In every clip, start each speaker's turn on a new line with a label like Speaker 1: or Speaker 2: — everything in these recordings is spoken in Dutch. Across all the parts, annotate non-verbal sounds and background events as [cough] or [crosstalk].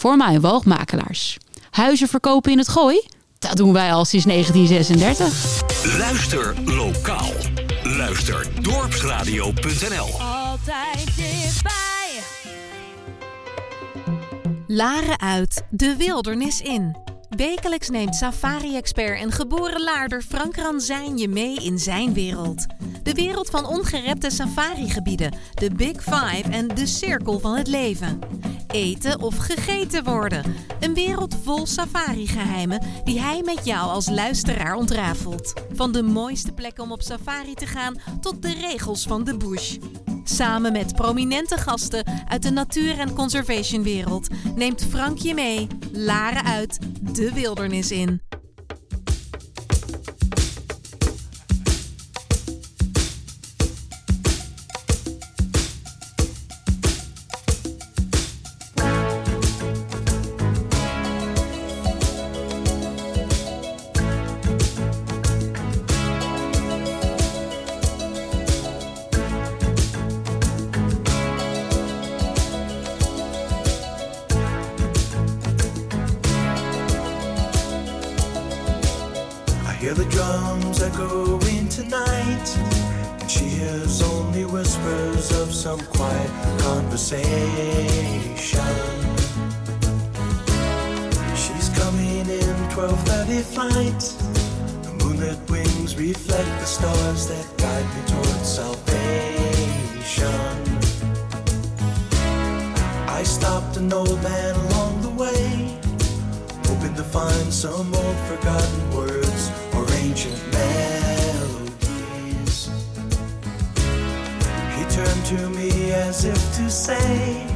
Speaker 1: voor woogmakelaars. Huizen verkopen in het gooi? Dat doen wij al sinds 1936.
Speaker 2: Luister lokaal. Luister dorpsradio.nl.
Speaker 3: Altijd dichtbij. Laren uit, de wildernis in. Wekelijks neemt safari-expert en geboren laarder Frank Ranzijn je mee in zijn wereld. De wereld van ongerepte safarigebieden, de Big Five en de cirkel van het leven. Eten of gegeten worden. Een wereld vol safari-geheimen die hij met jou als luisteraar ontrafelt. Van de mooiste plekken om op safari te gaan tot de regels van de bush. Samen met prominente gasten uit de natuur- en conservationwereld neemt Frank je mee, Laren uit, de wildernis in.
Speaker 4: Stopped an old man along the way hoping to find some old forgotten words or ancient melodies. He turned to me as if to say,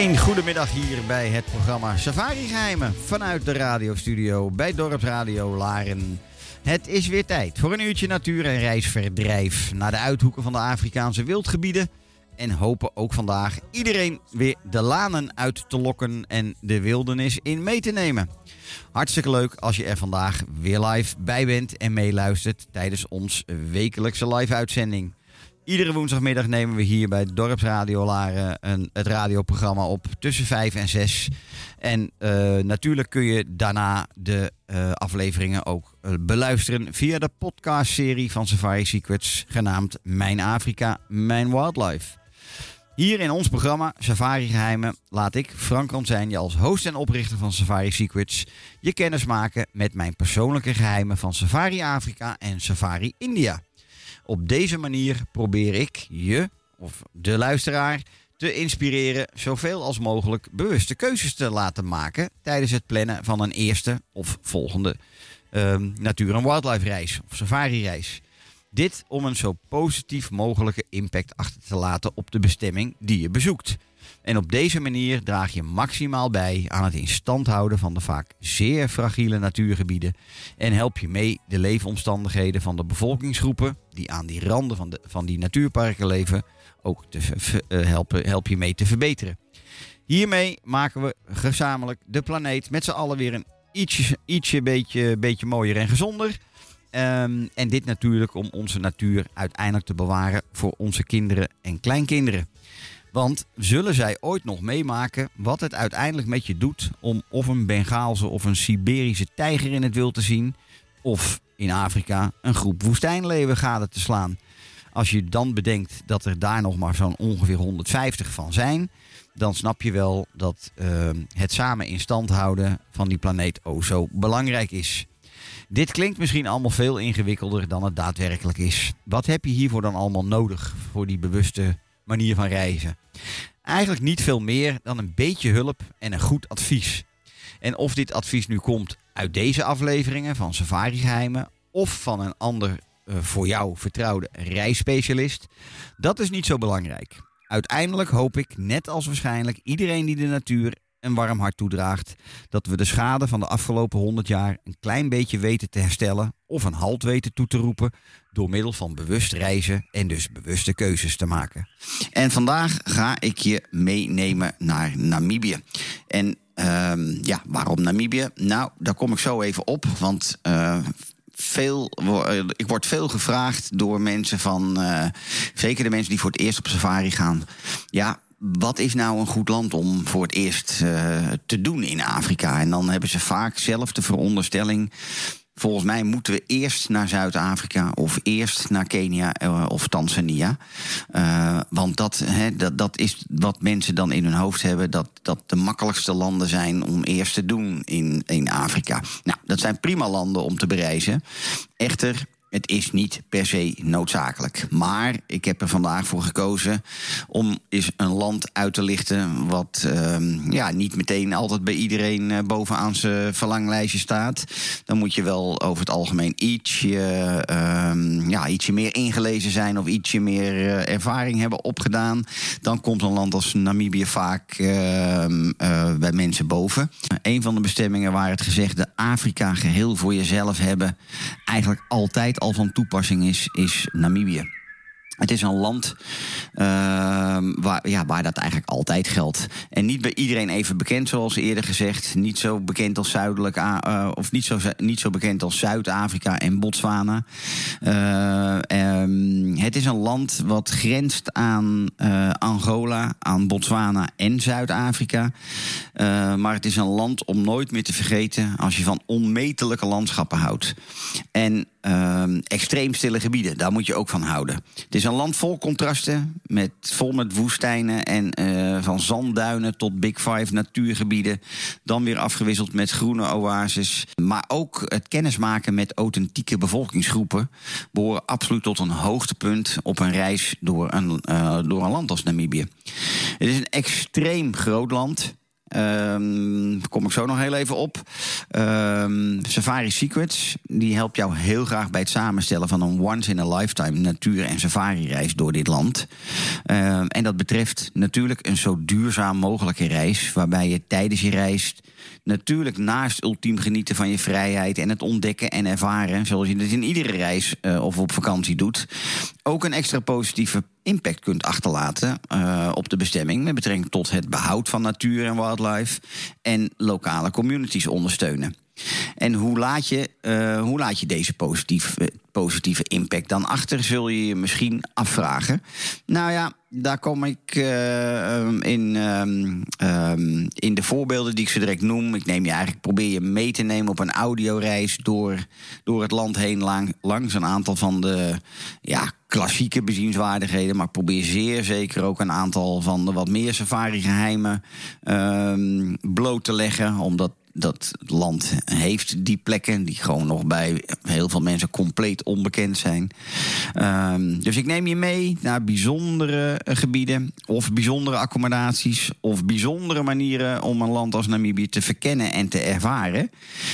Speaker 5: Een goedemiddag hier bij het programma Safari Geheimen vanuit de radiostudio bij Dorpsradio Laren. Het is weer tijd voor een uurtje natuur- en reisverdrijf naar de uithoeken van de Afrikaanse wildgebieden. En hopen ook vandaag iedereen weer de lanen uit te lokken en de wildernis in mee te nemen. Hartstikke leuk als je er vandaag weer live bij bent en meeluistert tijdens ons wekelijkse live-uitzending. Iedere woensdagmiddag nemen we hier bij Dorpsradio Laren een, het radioprogramma op tussen 5 en 6. En eh, natuurlijk kun je daarna de eh, afleveringen ook eh, beluisteren via de podcastserie van Safari Secrets, genaamd Mijn Afrika, Mijn Wildlife. Hier in ons programma Safari Geheimen laat ik, Frank Ransijn, je als host en oprichter van Safari Secrets, je kennis maken met mijn persoonlijke geheimen van Safari Afrika en Safari India. Op deze manier probeer ik je, of de luisteraar, te inspireren zoveel als mogelijk bewuste keuzes te laten maken tijdens het plannen van een eerste of volgende ehm, natuur- en wildlife reis of safari reis. Dit om een zo positief mogelijke impact achter te laten op de bestemming die je bezoekt. En op deze manier draag je maximaal bij aan het in stand houden van de vaak zeer fragiele natuurgebieden en help je mee de leefomstandigheden van de bevolkingsgroepen die aan die randen van, de, van die natuurparken leven ook te eh, helpen, help je mee te verbeteren. Hiermee maken we gezamenlijk de planeet met z'n allen weer een ietsje, ietsje beetje, beetje mooier en gezonder. Ehm, en dit natuurlijk om onze natuur uiteindelijk te bewaren voor onze kinderen en kleinkinderen. Want zullen zij ooit nog meemaken wat het uiteindelijk met je doet om of een Bengaalse of een Siberische tijger in het wild te zien, of in Afrika een groep woestijnleeuwen gade te slaan? Als je dan bedenkt dat er daar nog maar zo'n ongeveer 150 van zijn, dan snap je wel dat ehm, het samen in stand houden van die planeet o zo belangrijk is. Dit klinkt misschien allemaal veel ingewikkelder dan het daadwerkelijk is. Wat heb je hiervoor dan allemaal nodig voor die bewuste manier van reizen? Eigenlijk niet veel meer dan een beetje hulp en een goed advies. En of dit advies nu komt uit deze afleveringen van Safari Geheimen of van een ander eh, voor jou vertrouwde reisspecialist, dat is niet zo belangrijk. Uiteindelijk hoop ik, net als waarschijnlijk iedereen die de natuur een warm hart toedraagt. Dat we de schade van de afgelopen 100 jaar een klein beetje weten te herstellen of een halt weten toe te roepen door middel van bewust reizen en dus bewuste keuzes te maken. En vandaag ga ik je meenemen naar Namibië. En ehm, ja, waarom Namibië? Nou, daar kom ik zo even op, want eh, veel, eh, ik word veel gevraagd door mensen van, eh, zeker de mensen die voor het eerst op safari gaan. Ja, wat is nou een goed land om voor het eerst eh, te doen in Afrika? En dan hebben ze vaak zelf de veronderstelling. Volgens mij moeten we eerst naar Zuid-Afrika of eerst naar Kenia eh, of Tanzania. Eh, want dat, dat, dat is wat mensen dan in hun hoofd hebben: dat dat de makkelijkste landen zijn om eerst te doen in, in Afrika. Nou, dat zijn prima landen om te bereizen. Echter. Het is niet per se noodzakelijk. Maar ik heb er vandaag voor gekozen om eens een land uit te lichten. wat ehm, ja, niet meteen altijd bij iedereen eh, bovenaan zijn verlanglijstje staat. Dan moet je wel over het algemeen ietsje, ehm, ja, ietsje meer ingelezen zijn. of ietsje meer eh, ervaring hebben opgedaan. Dan komt een land als Namibië vaak ehm, eh, bij mensen boven. Een van de bestemmingen waar het gezegde Afrika geheel voor jezelf hebben. eigenlijk altijd al van toepassing is, is Namibië. Het is een land ehm, waar, ja, waar dat eigenlijk altijd geldt. En niet bij iedereen even bekend, zoals eerder gezegd. Niet zo bekend als zuidelijk, eh, of niet zo, niet zo bekend als Zuid-Afrika en Botswana. Eh, ehm, het is een land wat grenst aan eh, Angola, aan Botswana en Zuid-Afrika. Maar het is een land om nooit meer te vergeten als je van onmetelijke landschappen houdt. En ehm, extreem stille gebieden, daar moet je ook van houden. Het is een land vol contrasten, met, vol met woestijnen en eh, van zandduinen tot Big Five natuurgebieden. Dan weer afgewisseld met groene oases. Maar ook het kennismaken met authentieke bevolkingsgroepen behoren absoluut tot een hoogtepunt op een reis door een, eh, door een land als Namibië. Het is een extreem groot land. Daar kom ik zo nog heel even op. Ehm, Safari Secrets die helpt jou heel graag bij het samenstellen van een once-in-a-lifetime natuur- en safari-reis door dit land. Ehm, en dat betreft natuurlijk een zo duurzaam mogelijke reis, waarbij je tijdens je reis natuurlijk naast ultiem genieten van je vrijheid en het ontdekken en ervaren, zoals je het in iedere reis eh, of op vakantie doet, ook een extra positieve impact kunt achterlaten eh, op de bestemming met betrekking tot het behoud van natuur en wildlife en lokale communities ondersteunen. En hoe laat je, eh, hoe laat je deze positieve, positieve impact dan achter, zul je je misschien afvragen. Nou ja, daar kom ik eh, um, in, um, um, in de voorbeelden die ik zo direct noem. Ik neem je eigenlijk, probeer je mee te nemen op een audioreis door, door het land heen lang, langs een aantal van de ja, klassieke bezienswaardigheden. Maar probeer zeer zeker ook een aantal van de wat meer safari-geheimen bloot te leggen. Omdat dat land heeft die plekken die gewoon nog bij heel veel mensen compleet onbekend zijn. Um, dus ik neem je mee naar bijzondere gebieden of bijzondere accommodaties of bijzondere manieren om een land als Namibië te verkennen en te ervaren.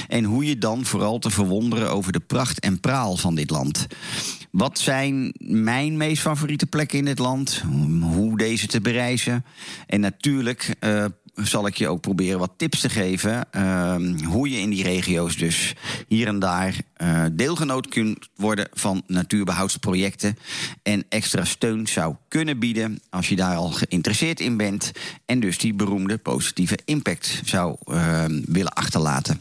Speaker 5: En hoe je dan vooral te verwonderen over de pracht en praal van dit land. Wat zijn mijn meest favoriete plekken in dit land? Hoe deze te bereizen? En natuurlijk uh, zal ik je ook proberen wat tips te geven. Uh, hoe je in die regio's dus hier en daar uh, deelgenoot kunt worden van natuurbehoudsprojecten. En extra steun zou kunnen bieden als je daar al geïnteresseerd in bent. En dus die beroemde positieve impact zou uh, willen achterlaten.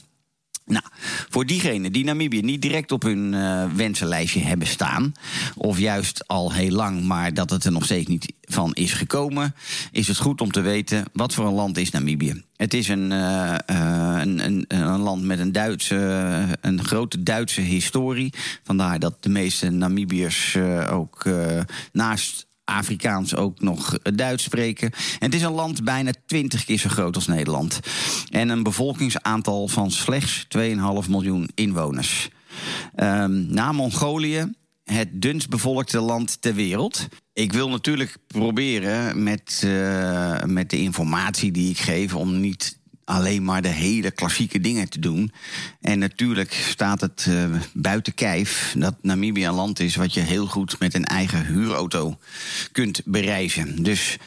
Speaker 5: Nou, voor diegenen die Namibië niet direct op hun uh, wensenlijstje hebben staan, of juist al heel lang, maar dat het er nog steeds niet van is gekomen, is het goed om te weten wat voor een land is Namibië. Het is een, uh, uh, een, een, een, land met een, Duitse, een grote Duitse historie. Vandaar dat de meeste Namibiërs ook naast Afrikaans ook nog Duits spreken. En het is een land bijna 20 keer zo groot als Nederland. En een bevolkingsaantal van slechts 2,5 miljoen inwoners. Um, na Mongolië het dunst bevolkte land ter wereld. Ik wil natuurlijk proberen met, uh, met de informatie die ik geef om niet alleen maar de hele klassieke dingen te doen. En natuurlijk staat het uh, buiten kijf dat Namibië een land is wat je heel goed met een eigen huurauto kunt bereizen. Dus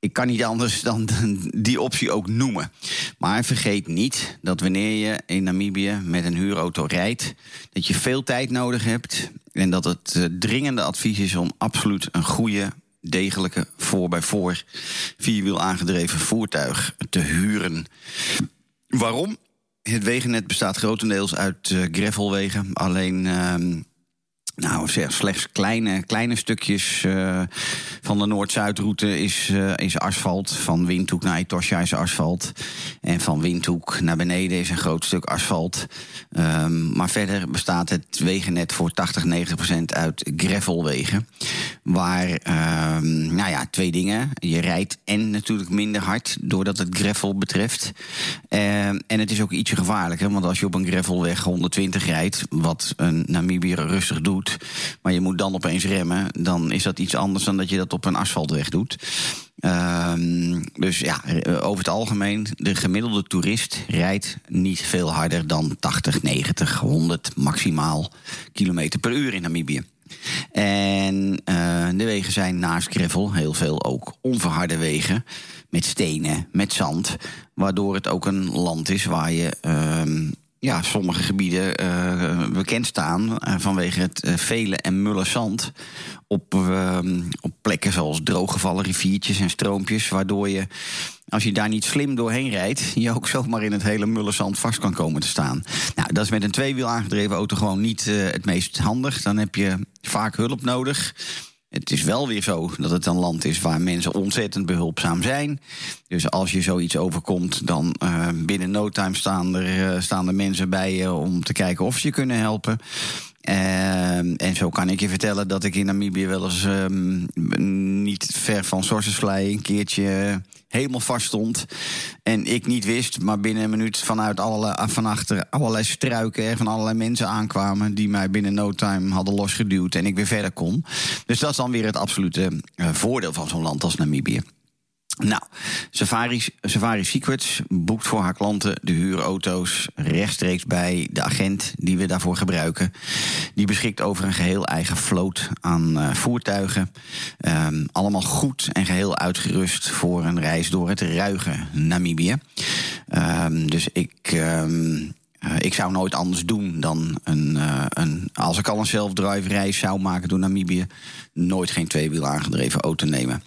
Speaker 5: ik kan niet anders dan [laughs] die optie ook noemen. Maar vergeet niet dat wanneer je in Namibië met een huurauto rijdt, dat je veel tijd nodig hebt. En dat het eh, dringende advies is om absoluut een goede, degelijke voor bij voor vierwiel aangedreven voertuig te huren. Waarom? Het wegennet bestaat grotendeels uit eh, gravelwegen. Alleen ehm, nou, slechts kleine, kleine stukjes eh, van de Noord-Zuidroute is, eh, is asfalt. Van Windhoek naar Etosha is asfalt. En van Windhoek naar beneden is een groot stuk asfalt. Ehm, maar verder bestaat het wegennet voor 80, 90 procent uit gravelwegen. Waar, ehm, nou ja, twee dingen. Je rijdt en natuurlijk minder hard doordat het gravel betreft. Ehm, en het is ook ietsje gevaarlijker. Want als je op een gravelweg 120 rijdt, wat een Namibiër rustig doet maar je moet dan opeens remmen, dan is dat iets anders dan dat je dat op een asfaltweg doet. Ehm, dus ja, over het algemeen, de gemiddelde toerist rijdt niet veel harder dan 80, 90, 100 maximaal kilometer per uur in Namibië. En eh, de wegen zijn naast gravel heel veel ook onverharde wegen. Met stenen, met zand. Waardoor het ook een land is waar je ehm, ja, sommige gebieden uh, bekend staan uh, vanwege het uh, vele en mulle zand op, op plekken zoals drooggevallen riviertjes en stroompjes, waardoor je als je daar niet slim doorheen rijdt, [laughs] je ook zomaar in het hele mulle zand vast kan komen te staan. Nou, dat is met een tweewiel aangedreven auto gewoon niet het meest handig. Dan heb je vaak hulp nodig. Het is wel weer zo dat het een land is waar mensen ontzettend behulpzaam zijn. Dus als je zoiets overkomt, dan uh, binnen no time staan er, uh, staan er mensen bij je om te kijken of ze je kunnen helpen. Uh, en zo kan ik je vertellen dat ik in Namibië wel eens um, niet ver van Sorsesvlei een keertje helemaal vast stond. En ik niet wist, maar binnen een minuut vanuit allerlei, van achter allerlei struiken er van allerlei mensen aankwamen die mij binnen no time hadden losgeduwd en ik weer verder kon. Dus dat is dan weer het absolute uh, voordeel van zo'n land als Namibië. Nou, Safari, Safari Secrets boekt voor haar klanten de huurauto's rechtstreeks bij de agent die we daarvoor gebruiken. Die beschikt over een geheel eigen vloot aan uh, voertuigen. Um, allemaal goed en geheel uitgerust voor een reis door het ruige Namibië. Um, dus ik. Um, uh, ik zou nooit anders doen dan een, uh, een als ik al een self-drive reis zou maken door Namibië, nooit geen tweewiel aangedreven auto nemen.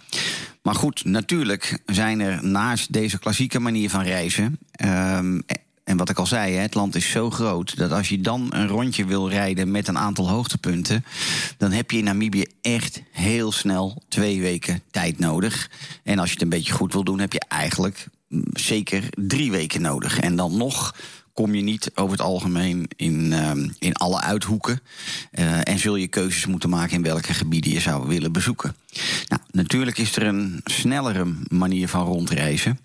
Speaker 5: Maar goed, natuurlijk zijn er naast deze klassieke manier van reizen. Um, en wat ik al zei, het land is zo groot dat als je dan een rondje wil rijden met een aantal hoogtepunten, dan heb je in Namibië echt heel snel twee weken tijd nodig. En als je het een beetje goed wil doen, heb je eigenlijk zeker drie weken nodig. En dan nog kom je niet over het algemeen in, uh, in alle uithoeken. Uh, en zul je keuzes moeten maken in welke gebieden je zou willen bezoeken. Nou, natuurlijk is er een snellere manier van rondreizen.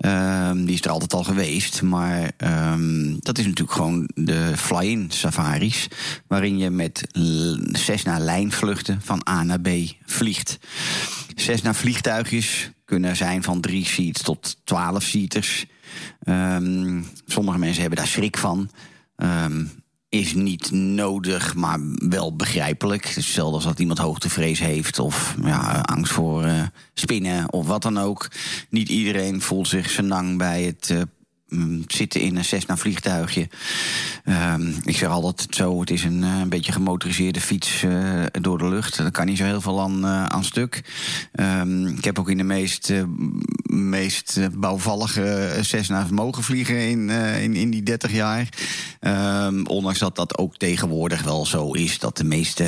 Speaker 5: Uh, die is er altijd al geweest. Maar ehm, dat is natuurlijk gewoon de fly-in safaris. Waarin je met Cessna lijnvluchten van A naar B vliegt. Cessna vliegtuigjes kunnen zijn van drie seats tot twaalf seaters. Um, sommige mensen hebben daar schrik van. Um, is niet nodig, maar wel begrijpelijk. Hetzelfde als dat iemand hoogtevrees heeft of ja, angst voor uh, spinnen of wat dan ook. Niet iedereen voelt zich senang bij het uh, zitten in een Cessna vliegtuigje. Um, ik zeg altijd zo, het is een, een beetje gemotoriseerde fiets uh, door de lucht. Daar kan niet zo heel veel aan, uh, aan stuk. Um, ik heb ook in de meest, uh, meest bouwvallige Cessna's mogen vliegen in, in, in die 30 jaar. Um, ondanks dat dat ook tegenwoordig wel zo is dat de meeste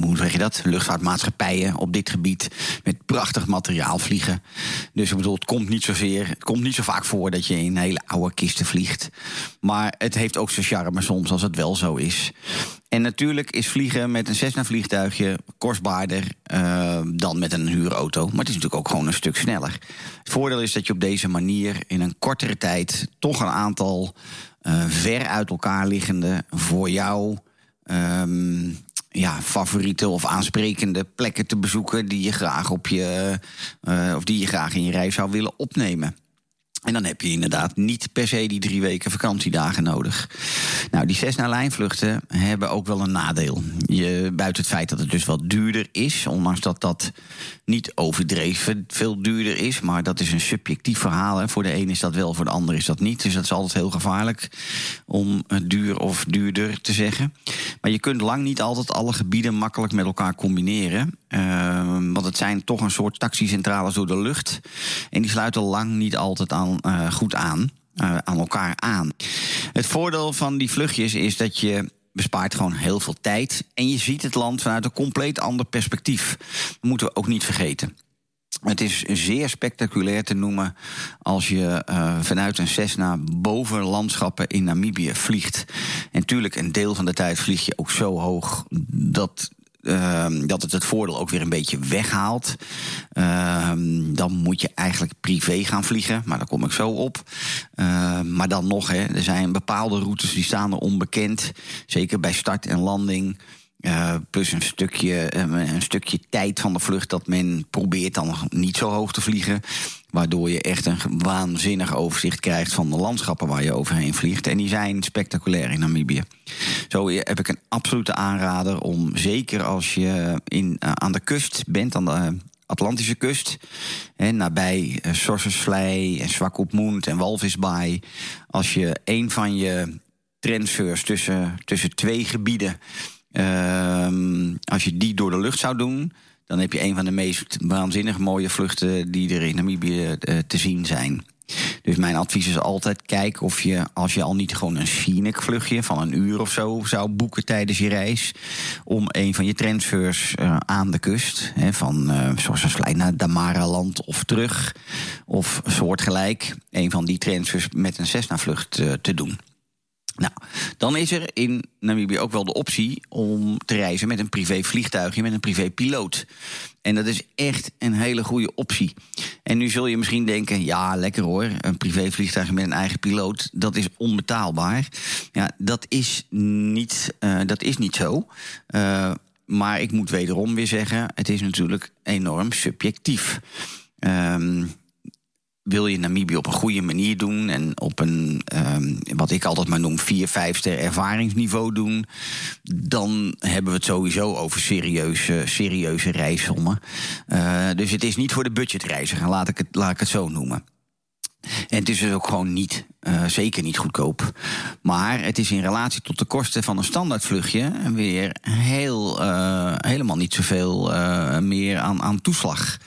Speaker 5: hoe zeg je dat? Luchtvaartmaatschappijen op dit gebied met prachtig materiaal vliegen. Dus ik bedoel, het komt niet zozeer, het komt niet zo vaak voor dat je in hele oude kisten vliegt. Maar het heeft ook zijn charme soms als het wel zo is. En natuurlijk is vliegen met een Cessna vliegtuigje kostbaarder uh, dan met een huurauto. Maar het is natuurlijk ook gewoon een stuk sneller. Het voordeel is dat je op deze manier in een kortere tijd toch een aantal uh, ver uit elkaar liggende voor jou. Um, ja, favoriete of aansprekende plekken te bezoeken die je graag op je uh, of die je graag in je reis zou willen opnemen. En dan heb je inderdaad niet per se die drie weken vakantiedagen nodig. Nou, die Cessna-lijnvluchten hebben ook wel een nadeel. Je, buiten het feit dat het dus wat duurder is, ondanks dat dat niet overdreven veel duurder is, maar dat is een subjectief verhaal. Hè. Voor de een is dat wel, voor de ander is dat niet. Dus dat is altijd heel gevaarlijk om duur of duurder te zeggen. Maar je kunt lang niet altijd alle gebieden makkelijk met elkaar combineren. Ehm, want het zijn toch een soort taxicentrales door de lucht. En die sluiten lang niet altijd aan, eh, goed aan. eh, aan elkaar aan. Het voordeel van die vluchtjes is dat je bespaart gewoon heel veel tijd. En je ziet het land vanuit een compleet ander perspectief. Dat moeten we ook niet vergeten. Het is zeer spectaculair te noemen als je eh, vanuit een Cessna boven landschappen in Namibië vliegt. En natuurlijk, een deel van de tijd vlieg je ook zo hoog dat ehm, dat het het voordeel ook weer een beetje weghaalt. Ehm, dan moet je eigenlijk privé gaan vliegen, maar daar kom ik zo op. Ehm, maar dan nog, hè, er zijn bepaalde routes die staan er onbekend. Zeker bij start en landing. Eh, plus een stukje, eh, een stukje tijd van de vlucht dat men probeert dan niet zo hoog te vliegen. Waardoor je echt een waanzinnig overzicht krijgt van de landschappen waar je overheen vliegt. En die zijn spectaculair in Namibië. Zo heb ik een absolute aanrader om, zeker als je in, eh, aan de kust bent, aan de Atlantische kust, hè, nabij uh, en Swakopmund en Walvisbaai. Als je een van je transfers tussen, tussen twee gebieden Ehm, als je die door de lucht zou doen, dan heb je een van de meest waanzinnig mooie vluchten die er in Namibië eh, te zien zijn. Dus mijn advies is altijd: kijk of je, als je al niet gewoon een scenic vluchtje van een uur of zo zou boeken tijdens je reis, om een van je transfers eh, aan de kust, hè, van uh, zoals een naar Damara-land of terug, of soortgelijk, een van die transfers met een Cessna-vlucht te doen. Nou, dan is er in Namibië ook wel de optie om te reizen met een privé vliegtuigje, met een privé piloot. En dat is echt een hele goede optie. En nu zul je misschien denken: ja, lekker hoor, een privé vliegtuigje met een eigen piloot, dat is onbetaalbaar. Ja, dat is niet, uh, dat is niet zo. Uh, maar ik moet wederom weer zeggen: het is natuurlijk enorm subjectief. Um, wil je Namibië op een goede manier doen en op een, um, wat ik altijd maar noem, 4, 5 ster ervaringsniveau doen, dan hebben we het sowieso over serieuze, serieuze reissommen. Uh, dus het is niet voor de budgetreiziger, laat ik het, laat ik het zo noemen. En het is dus ook gewoon niet, uh, zeker niet goedkoop. Maar het is in relatie tot de kosten van een standaardvluchtje weer heel, uh, helemaal niet zoveel uh, meer aan, aan toeslag.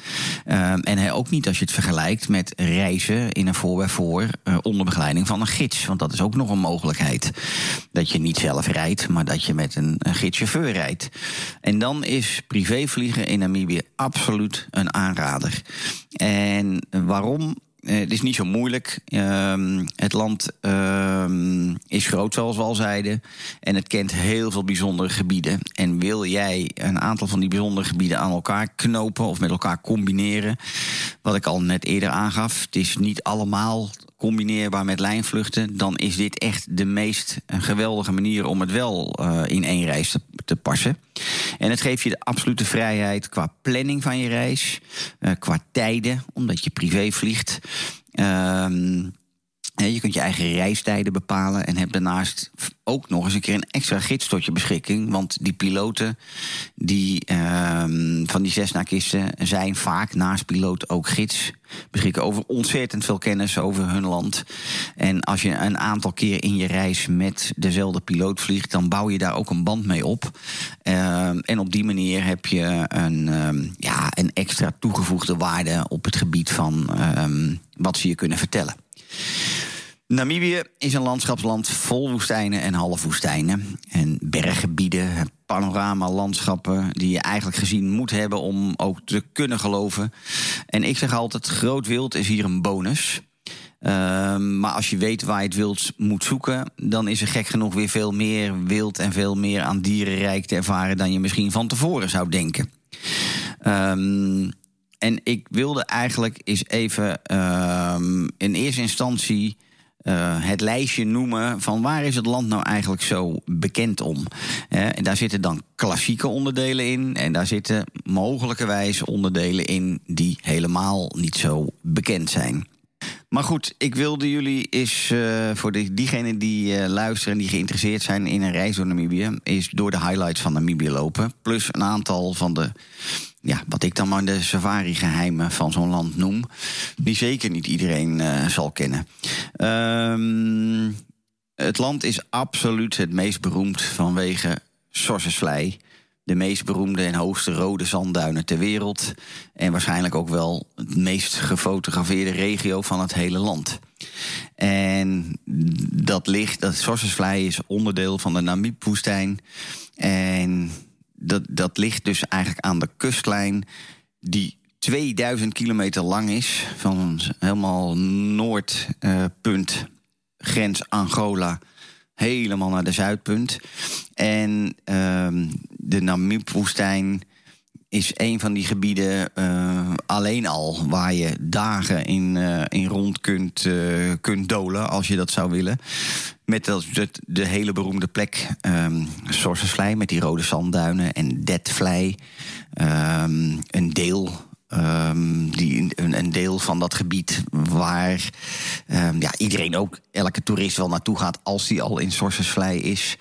Speaker 5: en ook niet als je het vergelijkt met reizen in een voor bij voor onder begeleiding van een gids. Want dat is ook nog een mogelijkheid. Dat je niet zelf rijdt, maar dat je met een, een gids-chauffeur rijdt. En dan is privévliegen in Namibië absoluut een aanrader. En waarom? Uh, het is niet zo moeilijk. Uh, het land uh, is groot, zoals we al zeiden. En het kent heel veel bijzondere gebieden. En wil jij een aantal van die bijzondere gebieden aan elkaar knopen of met elkaar combineren? Wat ik al net eerder aangaf, het is niet allemaal combineerbaar met lijnvluchten, dan is dit echt de meest geweldige manier om het wel uh, in één reis te, te, passen. En het geeft je de absolute vrijheid qua planning van je reis, uh, qua tijden, omdat je privé vliegt. Uh, je kunt je eigen reistijden bepalen en hebt daarnaast ook nog eens een keer een extra gids tot je beschikking. Want die piloten die, uh, van die Cessna-kisten zijn vaak naast piloot ook gids. Beschikken over ontzettend veel kennis over hun land. En als je een aantal keer in je reis met dezelfde piloot vliegt, dan bouw je daar ook een band mee op. Uh, en op die manier heb je een, uh, ja, een extra toegevoegde waarde op het gebied van ehm, wat ze je kunnen vertellen. Namibië is een landschapsland vol woestijnen en halfwoestijnen. En berggebieden, panoramalandschappen die je eigenlijk gezien moet hebben om ook te kunnen geloven. En ik zeg altijd, groot wild is hier een bonus. Uh, maar als je weet waar je het wild moet zoeken, dan is er gek genoeg weer veel meer wild en veel meer aan dierenrijk te ervaren dan je misschien van tevoren zou denken. Um, en ik wilde eigenlijk eens even um, in eerste instantie uh, het lijstje noemen van waar is het land nou eigenlijk zo bekend om. Uh, en daar zitten dan klassieke onderdelen in en daar zitten mogelijkerwijs onderdelen in die helemaal niet zo bekend zijn. Maar goed, ik wilde jullie eens eh, voor de, diegenen die eh, luisteren en die geïnteresseerd zijn in een reis door Namibië, is door de highlights van Namibië lopen. Plus een aantal van de, ja, wat ik dan maar de safari-geheimen van zo'n land noem, die zeker niet iedereen eh, zal kennen. Ehm, het land is absoluut het meest beroemd vanwege Sossusvlei. De meest beroemde en hoogste rode zandduinen ter wereld. En waarschijnlijk ook wel het meest gefotografeerde regio van het hele land. En dat ligt, dat Sossusvlei is onderdeel van de Namib-woestijn. En dat, dat ligt dus eigenlijk aan de kustlijn die 2000 kilometer lang is. Van helemaal noordpunt, grens Angola, helemaal naar de zuidpunt. En ehm, de Namib-woestijn is een van die gebieden eh, alleen al waar je dagen in, eh, in rond kunt, eh, kunt dolen, als je dat zou willen. Met de hele beroemde plek um, met die rode zandduinen en Deadvlei. Ehm, een deel. ehm, die, een, deel van dat gebied waar ehm, ja, iedereen ook, elke toerist wel naartoe gaat als die al in Sorcersvlei is.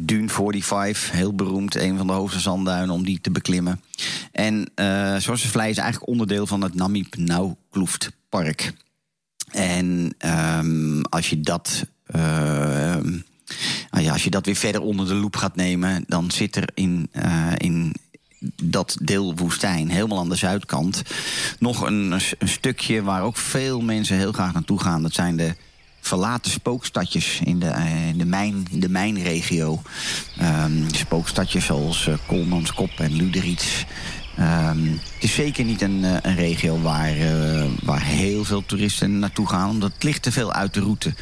Speaker 5: Dune 45, heel beroemd, een van de hoogste zandduinen om die te beklimmen. En Sorcersvlei is eigenlijk onderdeel van het Namib Naukluft Park. En als je dat. Ehm, nou ja, als je dat weer verder onder de loep gaat nemen, dan zit er in, eh, in dat deel woestijn, helemaal aan de zuidkant, nog een, stukje waar ook veel mensen heel graag naartoe gaan. Dat zijn de verlaten spookstadjes in de, eh, in de, mijn, de mijnregio. Ehm, spookstadjes zoals eh Kolmanskop en Luderitz. Ehm, het is zeker niet een, eh, een regio waar, eh, waar heel veel toeristen naartoe gaan, omdat het ligt te veel uit de route.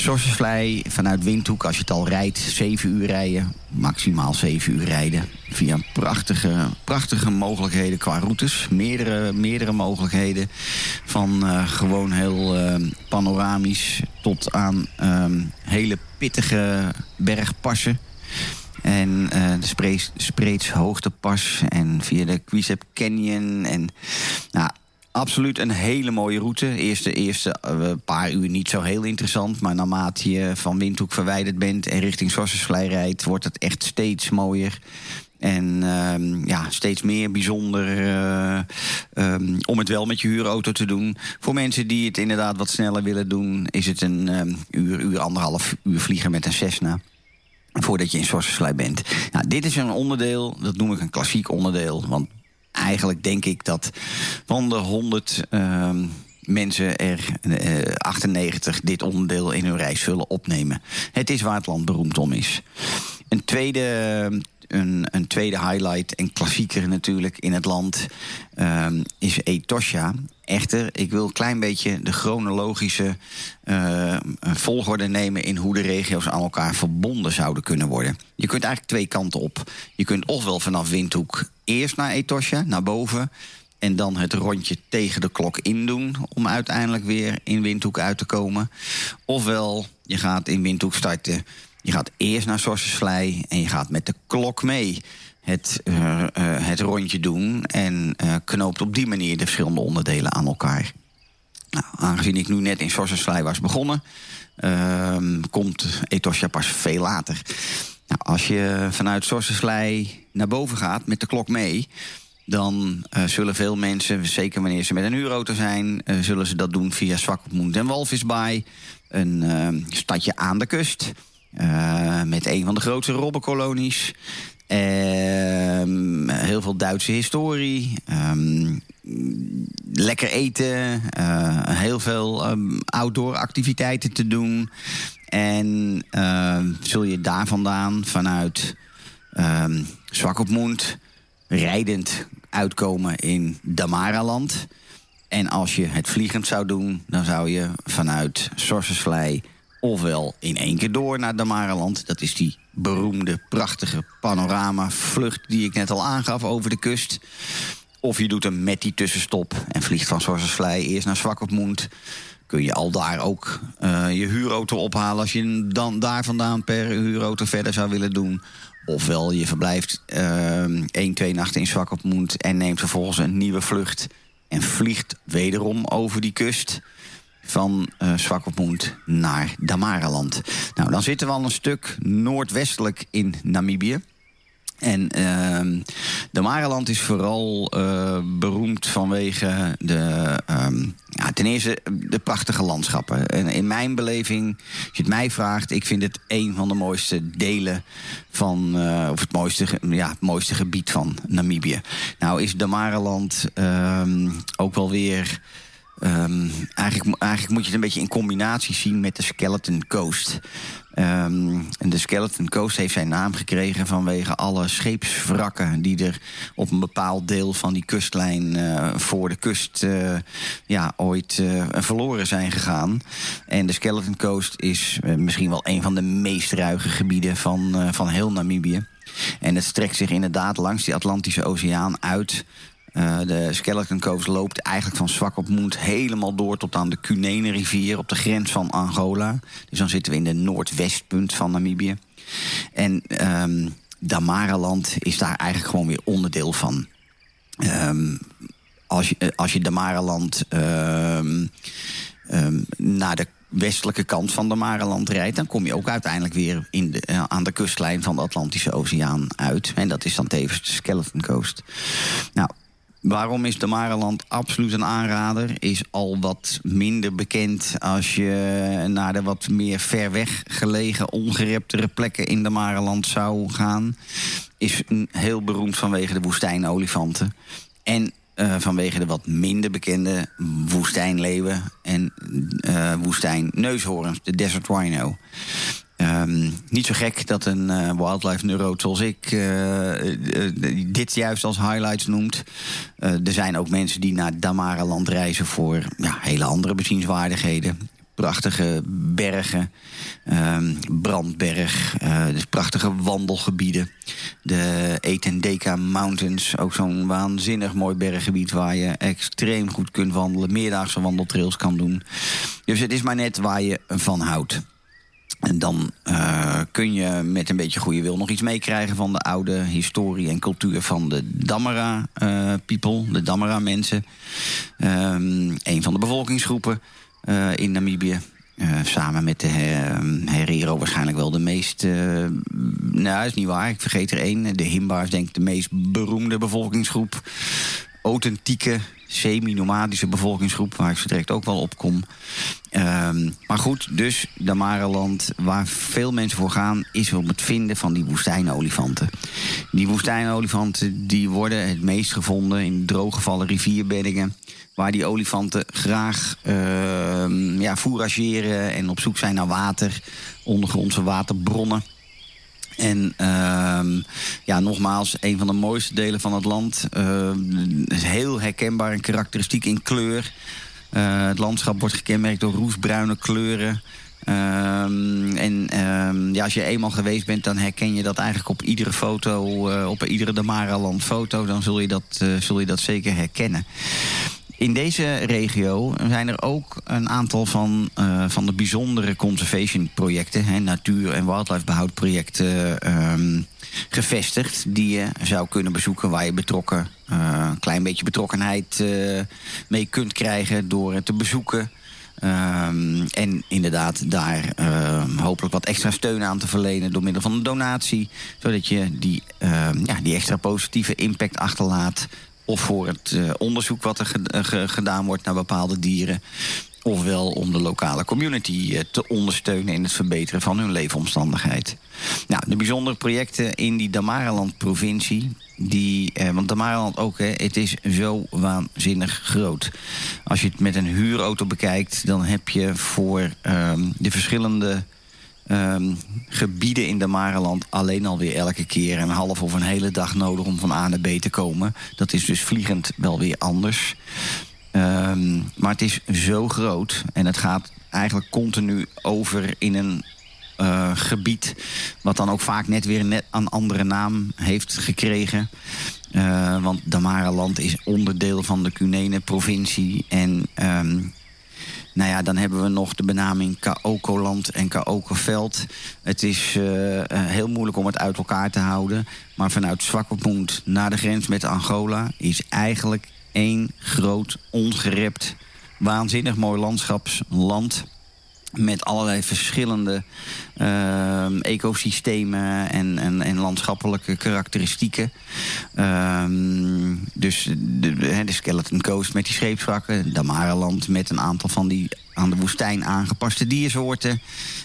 Speaker 5: Sorcersvlei vanuit Windhoek, als je het al rijdt, 7 uur rijden. Maximaal 7 uur rijden. Via prachtige, prachtige mogelijkheden qua routes. Meerdere, meerdere mogelijkheden. Van eh, gewoon heel eh, panoramisch tot aan ehm, hele pittige bergpassen. En eh, de Spreeds Hoogtepas en via de Quisep Canyon. En nou, absoluut een hele mooie route. Eerste, eerste eh, paar uur niet zo heel interessant. Maar naarmate je van Windhoek verwijderd bent en richting Sorcersvlei rijdt... wordt het echt steeds mooier. En ehm, ja, steeds meer bijzonder eh, ehm, om het wel met je huurauto te doen. Voor mensen die het inderdaad wat sneller willen doen... is het een ehm, uur, uur, anderhalf uur vliegen met een Cessna voordat je in Sorcersvlei bent. Nou, dit is een onderdeel, dat noem ik een klassiek onderdeel. Want eigenlijk denk ik dat van de 100 ehm, mensen er eh, 98 dit onderdeel in hun reis zullen opnemen. Het is waar het land beroemd om is. Een tweede, een, een tweede highlight en klassieker natuurlijk in het land ehm, is Etosha. Echter, ik wil een klein beetje de chronologische eh, volgorde nemen in hoe de regio's aan elkaar verbonden zouden kunnen worden. Je kunt eigenlijk twee kanten op. Je kunt ofwel vanaf Windhoek eerst naar Etosha, naar boven. En dan het rondje tegen de klok in doen. Om uiteindelijk weer in Windhoek uit te komen. Ofwel, je gaat in Windhoek starten. Je gaat eerst naar Sorcersvlei. En je gaat met de klok mee het, eh, eh, het rondje doen. En eh, knoopt op die manier de verschillende onderdelen aan elkaar. Nou, aangezien ik nu net in Sorcersvlei was begonnen, ehm, komt Etosha pas veel later. Nou, als je vanuit Sorcersvlei naar boven gaat met de klok mee, dan zullen veel mensen, zeker wanneer ze met een huurauto zijn, zullen ze dat doen via Swakopmund en Walvisbaai, een ehm, stadje aan de kust. Eh, met een van de grootste robbenkolonies. Ehm, heel veel Duitse historie. ehm, lekker eten. eh, heel veel ehm, outdoor activiteiten te doen. En zul je daar vandaan vanuit um, Swakopmund rijdend uitkomen in Damaraland. En als je het vliegend zou doen, dan zou je vanuit Sorcersvlei ofwel in één keer door naar Damaraland. Dat is die beroemde, prachtige panoramavlucht die ik net al aangaf over de kust. Of je doet hem met die tussenstop en vliegt van Sorcersvlei eerst naar Swakopmund. Kun je al daar ook eh, je huurauto ophalen als je dan daar vandaan per huurauto verder zou willen doen. Ofwel je verblijft eh, één, twee nachten in Swakopmund en neemt vervolgens een nieuwe vlucht en vliegt wederom over die kust. Van eh Swakopmund naar Damaraland. Nou, dan zitten we al een stuk noordwestelijk in Namibië. En de Mareland is vooral eh, beroemd vanwege de, ehm, ja, ten eerste de prachtige landschappen. En in mijn beleving, als je het mij vraagt, ik vind het een van de mooiste delen van, eh, of het mooiste, ja, het mooiste gebied van Namibië. Nou is de Mareland ehm, ook wel weer. Ehm, eigenlijk, eigenlijk moet je het een beetje in combinatie zien met de Skeleton Coast. Ehm, en de Skeleton Coast heeft zijn naam gekregen vanwege alle scheepswrakken die er op een bepaald deel van die kustlijn eh, voor de kust eh, ja, ooit eh, verloren zijn gegaan. En de Skeleton Coast is misschien wel een van de meest ruige gebieden van, van heel Namibië. En het strekt zich inderdaad langs die Atlantische Oceaan uit. Eh, de Skeleton Coast loopt eigenlijk van Swakopmund helemaal door tot aan de Cunene rivier op de grens van Angola. Dus dan zitten we in de noordwestpunt van Namibië. En ehm Damaraland is daar eigenlijk gewoon weer onderdeel van. Ehm, als je, eh, als je Damaraland ehm, naar de westelijke kant van Damaraland rijdt... dan kom je ook uiteindelijk weer in de, eh, aan de kustlijn van de Atlantische Oceaan uit. En dat is dan tevens de Skeleton Coast. Nou, Waarom is de Mareland absoluut een aanrader? Is al wat minder bekend als je naar de wat meer ver weg gelegen, ongereptere plekken in de Mareland zou gaan. Is heel beroemd vanwege de woestijnolifanten. En eh, vanwege de wat minder bekende woestijnleeuwen en eh woestijnneushoorns, de desert rhino. Ehm, niet zo gek dat een eh, wildlife neurot zoals ik eh, eh, dit juist als highlights noemt. Er zijn ook mensen die naar Damaraland reizen voor ja, hele andere bezienswaardigheden. Prachtige bergen, ehm, Brandberg, dus prachtige wandelgebieden. De Etendeka Mountains, ook zo'n waanzinnig mooi berggebied... waar je extreem goed kunt wandelen, meerdaagse wandeltrails kan doen. Dus het is maar net waar je van houdt. En dan eh, kun je met een beetje goede wil nog iets meekrijgen van de oude historie en cultuur van de Damara eh, people, de Damara mensen. Ehm, een van de bevolkingsgroepen eh, in Namibië. Samen met de Her- Herero waarschijnlijk wel de meest... nou, is niet waar. Ik vergeet er één. De Himba is denk ik de meest beroemde bevolkingsgroep. Authentieke, semi-nomadische bevolkingsgroep... waar ik zo direct ook wel op kom. Ehm, maar goed, dus Damareland, waar veel mensen voor gaan... is om het vinden van die woestijnolifanten. Die woestijnolifanten die worden het meest gevonden... in drooggevallen rivierbeddingen... waar die olifanten graag ehm, ja, fourageren... en op zoek zijn naar water, ondergrondse waterbronnen... En ehm, ja, nogmaals, een van de mooiste delen van het land. Is heel herkenbaar en karakteristiek in kleur. Eh, het landschap wordt gekenmerkt door roesbruine kleuren. Ehm, en ja, als je eenmaal geweest bent, dan herken je dat eigenlijk op iedere foto, eh, op iedere Damaraland foto, dan zul je, dat, eh, zul je dat zeker herkennen. In deze regio zijn er ook een aantal van, eh, van de bijzondere conservation projecten, hè, natuur- en wildlife behoudprojecten, ehm, gevestigd. Die je zou kunnen bezoeken waar je betrokken, eh, een klein beetje betrokkenheid eh, mee kunt krijgen door het te bezoeken. Ehm, en inderdaad daar ehm, hopelijk wat extra steun aan te verlenen door middel van een donatie. Zodat je die, ja, die extra positieve impact achterlaat. Of voor het eh, onderzoek wat er eh, ge- gedaan wordt naar bepaalde dieren. Ofwel om de lokale community eh, te ondersteunen in het verbeteren van hun leefomstandigheid. Nou, de bijzondere projecten in die Damaraland-provincie. Die, eh, want Damaraland ook, hè, het is zo waanzinnig groot. Als je het met een huurauto bekijkt, dan heb je voor ehm, de verschillende ehm, gebieden in Damaraland alleen alweer elke keer een half of een hele dag nodig om van A naar B te komen. Dat is dus vliegend wel weer anders. Ehm, maar het is zo groot en het gaat eigenlijk continu over in een eh, gebied... wat dan ook vaak net weer net een andere naam heeft gekregen. Eh, want Damaraland is onderdeel van de Cunene-provincie. En ehm, nou ja, dan hebben we nog de benaming Kaokoland en Kaokoveld. Het is eh, eh, heel moeilijk om het uit elkaar te houden. Maar vanuit Swakopmund naar de grens met Angola... is eigenlijk één groot ongerept waanzinnig mooi landschapsland met allerlei verschillende ehm, ecosystemen en, en, landschappelijke karakteristieken. Ehm, dus de Skeleton Coast met die scheepswrakken. Damaraland met een aantal van die aan de woestijn aangepaste diersoorten.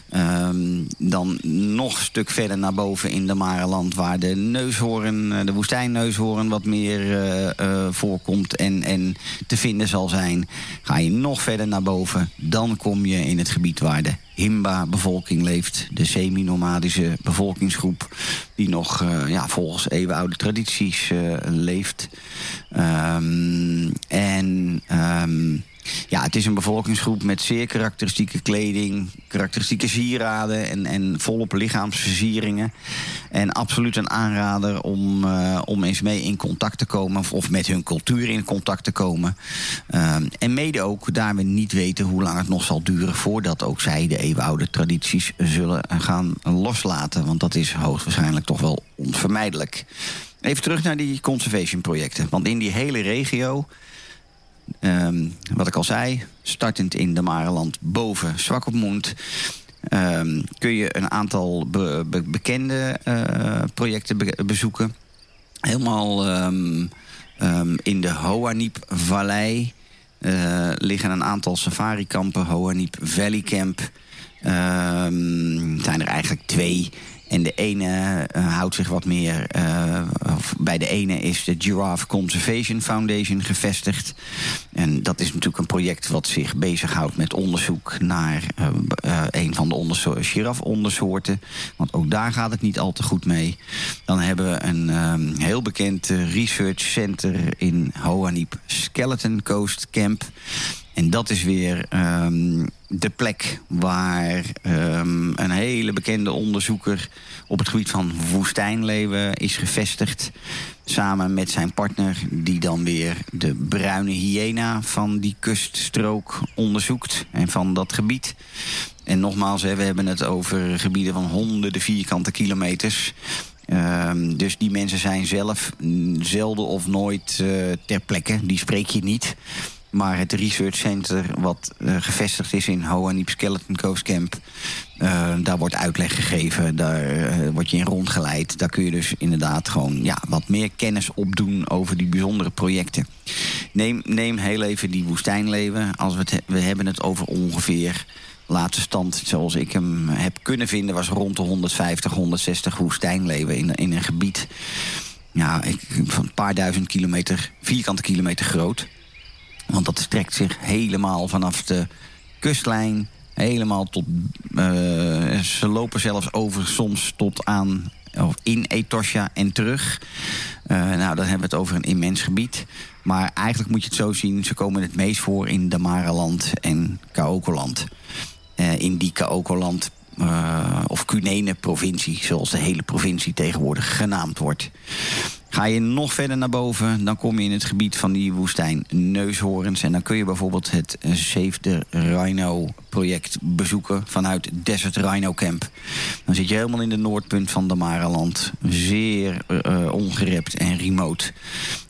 Speaker 5: Ehm, dan nog een stuk verder naar boven in de Mareland... waar de neushoorn, eh, de woestijnneushoorn wat meer eh, voorkomt en, en te vinden zal zijn. Ga je nog verder naar boven, dan kom je in het gebied waar de Himba-bevolking leeft. De semi-nomadische bevolkingsgroep die nog ja, volgens eeuwenoude tradities leeft. Ehm, en... ehm, ja, het is een bevolkingsgroep met zeer karakteristieke kleding, karakteristieke sieraden en, en volop lichaamsversieringen. En absoluut een aanrader om, uh, om eens mee in contact te komen of, met hun cultuur in contact te komen. Uh, en mede ook daar we niet weten hoe lang het nog zal duren voordat ook zij de eeuwenoude tradities zullen gaan loslaten. Want dat is hoogstwaarschijnlijk toch wel onvermijdelijk. Even terug naar die conservation projecten. Want in die hele regio Um, wat ik al zei, startend in de Mareland boven Swakopmund... Um, kun je een aantal be be bekende uh, projecten be bezoeken. Helemaal um, in de Hoanip-vallei uh, liggen een aantal safari-kampen. Hoanip Valley Camp. zijn er eigenlijk twee... En de ene uh, houdt zich wat meer... Uh, bij de ene is de Giraffe Conservation Foundation gevestigd. En dat is natuurlijk een project wat zich bezighoudt met onderzoek... naar uh, een van de giraffe-ondersoorten. Want ook daar gaat het niet al te goed mee. Dan hebben we een heel bekend research center in Hoanip Skeleton Coast Camp... En dat is weer um, de plek waar um, een hele bekende onderzoeker... op het gebied van woestijnleeuwen is gevestigd. Samen met zijn partner die dan weer de bruine hyena... van die kuststrook onderzoekt en van dat gebied. En nogmaals, we hebben het over gebieden van honderden vierkante kilometers... Um, dus die mensen zijn zelf zelden of nooit uh, ter plekke. Die spreek je niet. Maar het research center wat uh, gevestigd is in Hoanip Skeleton Coast Camp... Uh, daar wordt uitleg gegeven, daar uh, word je in rondgeleid. Daar kun je dus inderdaad gewoon ja, wat meer kennis opdoen over die bijzondere projecten. Neem, neem heel even die woestijnleven. Als we, het, we hebben het over ongeveer laatste stand zoals ik hem heb kunnen vinden... was rond de 150, 160 woestijnleven in, in een gebied... Ja, ik, van een paar duizend kilometer, vierkante kilometer groot... Want dat strekt zich helemaal vanaf de kustlijn helemaal tot... Uh, ze lopen zelfs over soms tot aan of in Etosha en terug. Uh, nou, dan hebben we het over een immens gebied. Maar eigenlijk moet je het zo zien... ze komen het meest voor in Damaraland en Kaokoland. Uh, in die Kaokoland of Cunene-provincie... zoals de hele provincie tegenwoordig genaamd wordt. Ga je nog verder naar boven, dan kom je in het gebied van die woestijn Neushoorns. En dan kun je bijvoorbeeld het Save the Rhino project bezoeken vanuit Desert Rhino Camp. Dan zit je helemaal in de noordpunt van de Maraland. Zeer uh, ongerept en remote.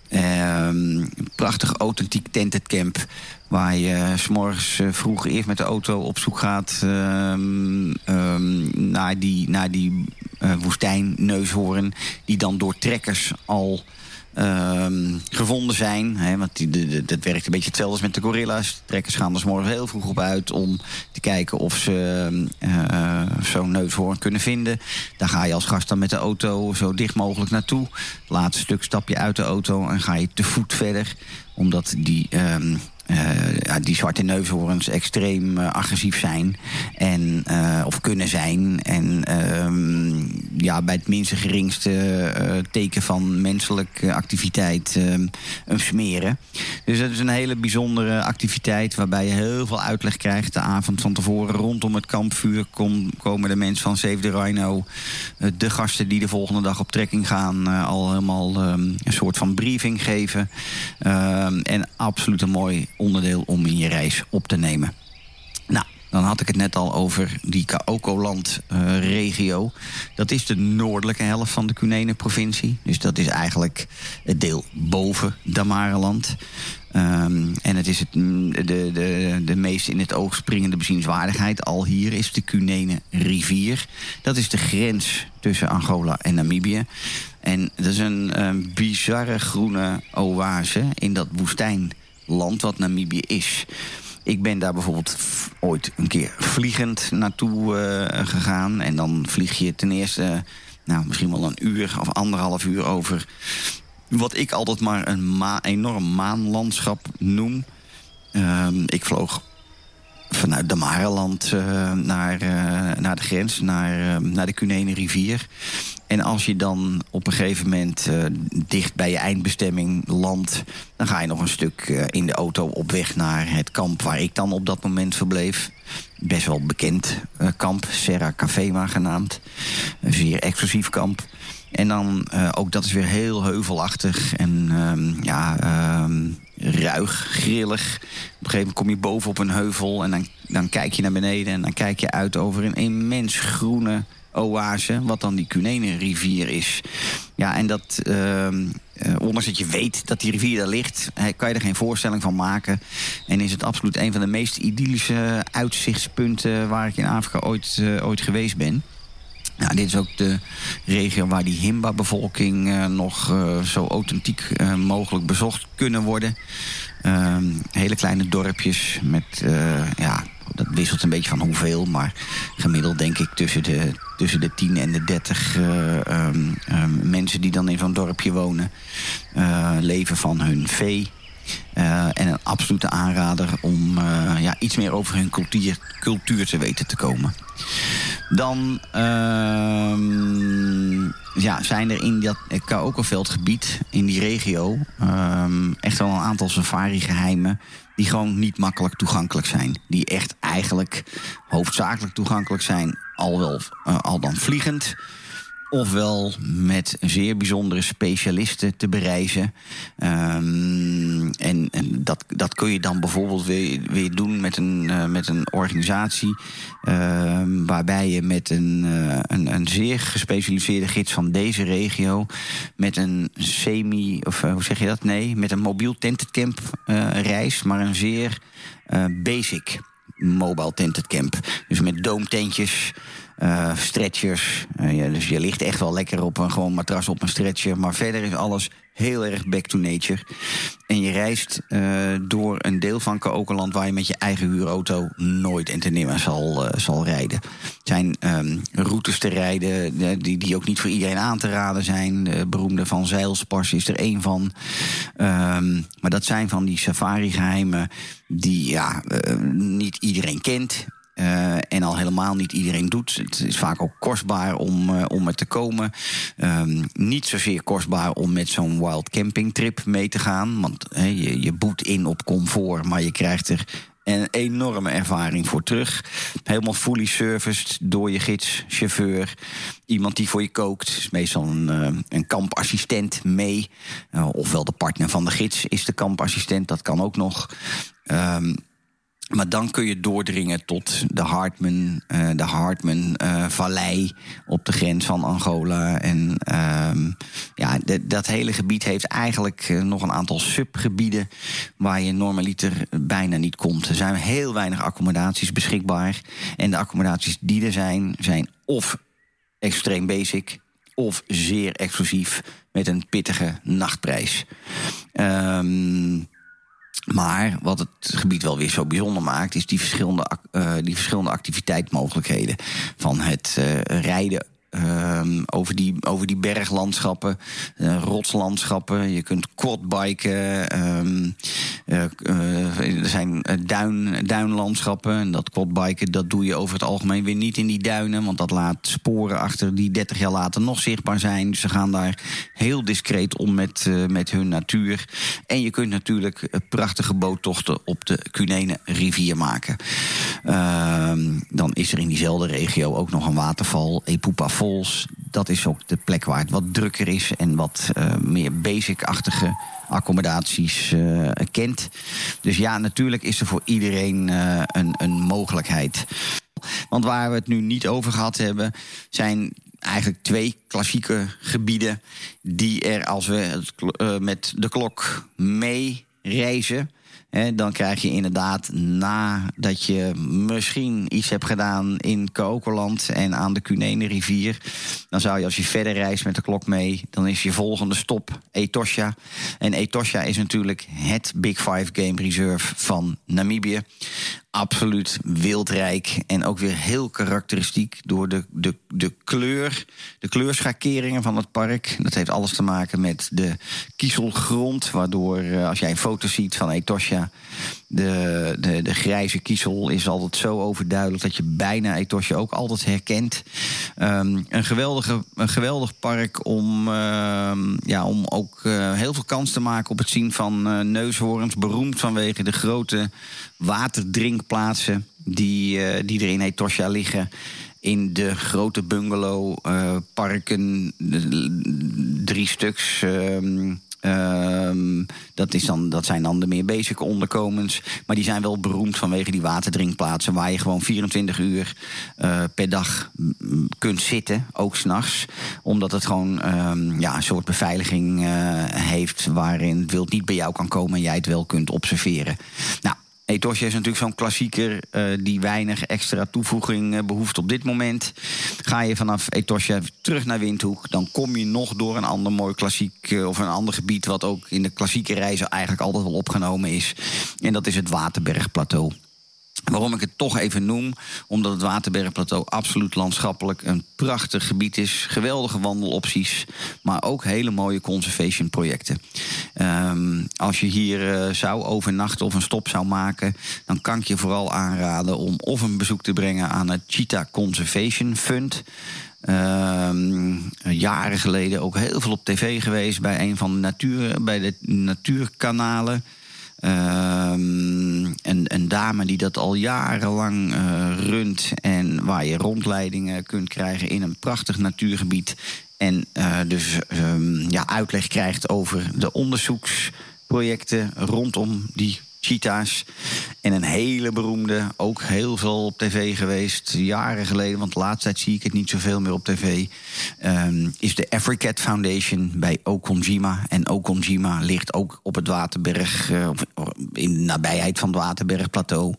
Speaker 5: Um, prachtig authentiek tented camp. Waar je s'morgens uh, vroeg eerst met de auto op zoek gaat um, um, naar die, naar die uh, woestijnneushoorn. Die dan door trekkers al um, gevonden zijn. Want die, de, de, dat werkt een beetje hetzelfde als met de gorilla's. Trekkers gaan er s heel vroeg op uit om te kijken of ze uh, zo'n neushoorn kunnen vinden. Daar ga je als gast dan met de auto zo dicht mogelijk naartoe. Laatste stuk stap je uit de auto en ga je te voet verder. Omdat die... uh, ja, die zwarte neushoorns extreem uh, agressief zijn. En, uh, of kunnen zijn. En um, ja, bij het minste geringste teken van menselijke activiteit hem smeren. Dus dat is een hele bijzondere activiteit waarbij je heel veel uitleg krijgt. De avond van tevoren rondom het kampvuur kom, komen de mensen van Save the Rhino. de gasten die de volgende dag op trekking gaan al helemaal een soort van briefing geven. En absoluut een mooi onderdeel om in je reis op te nemen. Nou, dan had ik het net al over die Kaokoland-regio. dat is de noordelijke helft van de Cunene-provincie. Dus dat is eigenlijk het deel boven Damareland. Ehm, en het is het, mm, de, de, de meest in het oog springende bezienswaardigheid. Al hier is de Cunene rivier. Dat is de grens tussen Angola en Namibië. En dat is een, een bizarre groene oase in dat woestijnland wat Namibië is. Ik ben daar bijvoorbeeld ooit een keer vliegend naartoe eh, gegaan. En dan vlieg je ten eerste nou, misschien wel een uur of anderhalf uur over wat ik altijd maar een ma enorm maanlandschap noem. Ehm, ik vloog vanuit Damareland eh naar, eh, naar de grens, naar, eh, naar de Cunene rivier. En als je dan op een gegeven moment dicht bij je eindbestemming landt... dan ga je nog een stuk in de auto op weg naar het kamp waar ik dan op dat moment verbleef. Best wel bekend kamp, Serra Cafema genaamd. Een zeer exclusief kamp. En dan, eh, ook dat is weer heel heuvelachtig en ehm, ja, ehm, ruig, grillig. Op een gegeven moment kom je boven op een heuvel en dan, dan kijk je naar beneden... en dan kijk je uit over een immens groene oase, wat dan die Cunene rivier is. Ja, en dat, ehm, eh, ondanks dat je weet dat die rivier daar ligt... kan je er geen voorstelling van maken. En is het absoluut een van de meest idyllische uitzichtspunten... waar ik in Afrika ooit, eh, ooit geweest ben. Ja, dit is ook de regio waar die Himba-bevolking eh, nog eh, zo authentiek eh, mogelijk bezocht kunnen worden. Ehm, hele kleine dorpjes met, ja, dat wisselt een beetje van hoeveel, maar gemiddeld denk ik tussen de, tussen de 10 en de 30 eh, ehm, ehm, mensen die dan in zo'n dorpje wonen. leven van hun vee. Eh, en een absolute aanrader om eh, ja, iets meer over hun cultuur, cultuur te weten te komen. Dan ehm, ja, zijn er in dat Kaokoveldgebied, in die regio, ehm, echt wel een aantal safari-geheimen die gewoon niet makkelijk toegankelijk zijn. Die echt eigenlijk hoofdzakelijk toegankelijk zijn, al, wel, eh, al dan vliegend ofwel met zeer bijzondere specialisten te bereizen. Ehm, en en dat, dat kun je dan bijvoorbeeld weer, weer doen met een, eh, met een organisatie... ehm, waarbij je met een, eh, een, een zeer gespecialiseerde gids van deze regio... met een semi, of eh, hoe zeg je dat? Nee, met een mobiel tented camp eh, reis, maar een zeer basic mobile tented camp. Dus met doomtentjes, eh, stretchers. Eh, dus je ligt echt wel lekker op een gewoon matras op een stretcher. Maar verder is alles heel erg back to nature. En je reist eh, door een deel van Kaokeland... waar je met je eigen huurauto nooit en ten nimmer zal, zal rijden. Het zijn ehm, routes te rijden die, die ook niet voor iedereen aan te raden zijn. De beroemde Van Zeilspars is er één van. Ehm, maar dat zijn van die safari-geheimen die ja, niet iedereen kent... Eh, en al helemaal niet iedereen doet. Het is vaak ook kostbaar om, eh, om er te komen. Ehm, niet zozeer kostbaar om met zo'n wild camping trip mee te gaan. Want je, je boet in op comfort, maar je krijgt er een enorme ervaring voor terug. Helemaal fully serviced door je gids, chauffeur. Iemand die voor je kookt. Is meestal een, eh, een kampassistent mee. Ofwel de partner van de gids is de kampassistent. Dat kan ook nog. Ehm, maar dan kun je doordringen tot de Hartman, eh, de Hartman eh, Vallei op de grens van Angola. En ehm, ja, dat hele gebied heeft eigenlijk eh, nog een aantal subgebieden waar je normaliter bijna niet komt. Er zijn heel weinig accommodaties beschikbaar. En de accommodaties die er zijn, zijn of extreem basic of zeer exclusief met een pittige nachtprijs. Ehm maar wat het gebied wel weer zo bijzonder maakt, is die verschillende, eh, die verschillende activiteitsmogelijkheden. Van het eh, rijden. Ehm, over, die, over die berglandschappen, eh, rotslandschappen. Je kunt quadbiken. ehm, eh, eh, er zijn duin, duinlandschappen. En dat quadbiken dat doe je over het algemeen weer niet in die duinen. Want dat laat sporen achter die 30 jaar later nog zichtbaar zijn. Ze gaan daar heel discreet om met, met hun natuur. En je kunt natuurlijk prachtige boottochten op de Cunene rivier maken. Ehm, dan is er in diezelfde regio ook nog een waterval, Epupa Dat is ook de plek waar het wat drukker is en wat eh, meer basic-achtige accommodaties eh, kent. Dus ja, natuurlijk is er voor iedereen eh, een, een mogelijkheid. Want waar we het nu niet over gehad hebben, zijn eigenlijk twee klassieke gebieden die er als we het met de klok mee reizen. Dan krijg je inderdaad, nadat je misschien iets hebt gedaan in Kokerland en aan de Cunene rivier, dan zou je als je verder reist met de klok mee, dan is je volgende stop Etosha. En Etosha is natuurlijk het Big Five Game Reserve van Namibië. Absoluut wildrijk en ook weer heel karakteristiek door de, de, de kleur, de kleurschakeringen van het park. Dat heeft alles te maken met de kiezelgrond, waardoor eh, als jij een foto ziet van Etosha, de, de, de grijze kiezel is altijd zo overduidelijk dat je bijna Etosha ook altijd herkent. Ehm, een, geweldige, een geweldig park om, ehm, ja, om ook eh, heel veel kans te maken op het zien van eh, neushoorns. Beroemd vanwege de grote waterdrinkplaatsen die, eh, die er in Etosha liggen. In de grote bungalowparken, drie stuks. ehm, Ehm, dat, is dan, dat zijn dan de meer basic onderkomens. Maar die zijn wel beroemd vanwege die waterdrinkplaatsen... waar je gewoon 24 uur eh, per dag kunt zitten, ook s'nachts. Omdat het gewoon ehm, ja, een soort beveiliging eh, heeft... waarin het wild niet bij jou kan komen en jij het wel kunt observeren. Nou, Etosha is natuurlijk zo'n klassieker eh, die weinig extra toevoeging eh, behoeft op dit moment. Ga je vanaf Etosha terug naar Windhoek, dan kom je nog door een ander mooi klassiek eh, of een ander gebied wat ook in de klassieke reizen eigenlijk altijd wel opgenomen is. En dat is het Waterbergplateau. Waarom ik het toch even noem, omdat het Waterbergplateau absoluut landschappelijk een prachtig gebied is. Geweldige wandelopties, maar ook hele mooie conservation projecten. Ehm, als je hier eh, zou overnachten of een stop zou maken, dan kan ik je vooral aanraden om of een bezoek te brengen aan het Cheetah Conservation Fund. Ehm, jaren geleden ook heel veel op tv geweest bij een van de natuur, bij de natuurkanalen. Ehm, een, dame die dat al jarenlang eh, runt en waar je rondleidingen kunt krijgen in een prachtig natuurgebied. En dus ja, uitleg krijgt over de onderzoeksprojecten rondom die cheetahs. En een hele beroemde, ook heel veel op tv geweest, jaren geleden, want de laatste tijd zie ik het niet zoveel meer op tv, ehm, is de Africat Foundation bij Okonjima. En Okonjima ligt ook op het Waterberg, eh, in de nabijheid van het Waterbergplateau.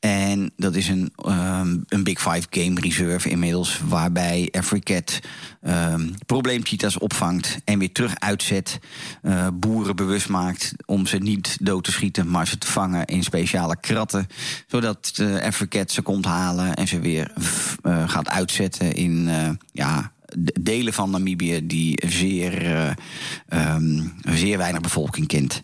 Speaker 5: En dat is een, ehm, een Big Five Game Reserve inmiddels, waarbij Africat um, probleemcheetahs opvangt en weer terug uitzet. eh, boeren bewust maakt om ze niet dood te schieten, maar ze te vangen in speciale kratten. Zodat Africat ze komt halen en ze weer eh, gaat uitzetten in ja, de- delen van Namibië die zeer, eh, ehm, zeer weinig bevolking kent.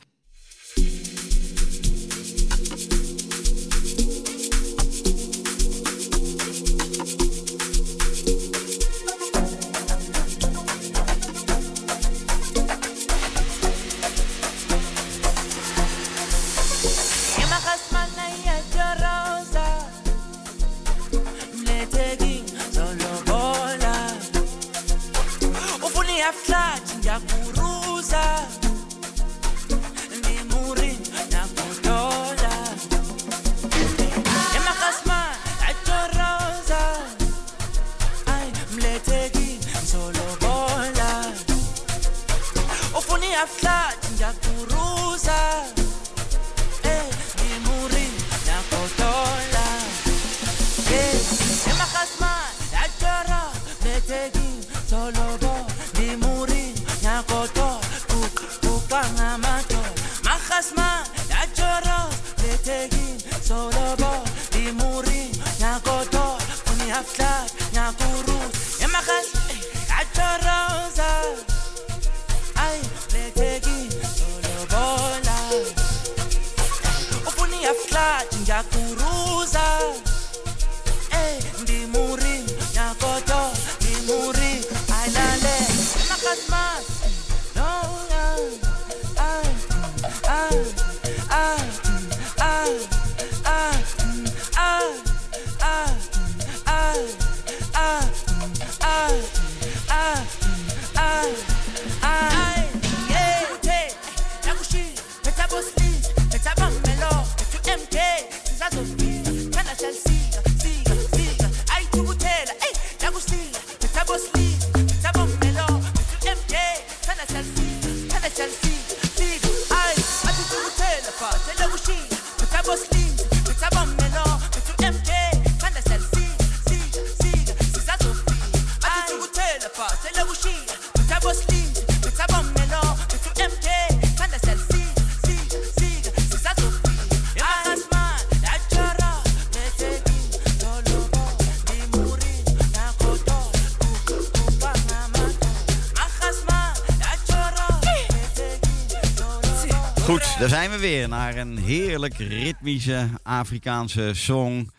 Speaker 5: Weer naar een heerlijk ritmische Afrikaanse song.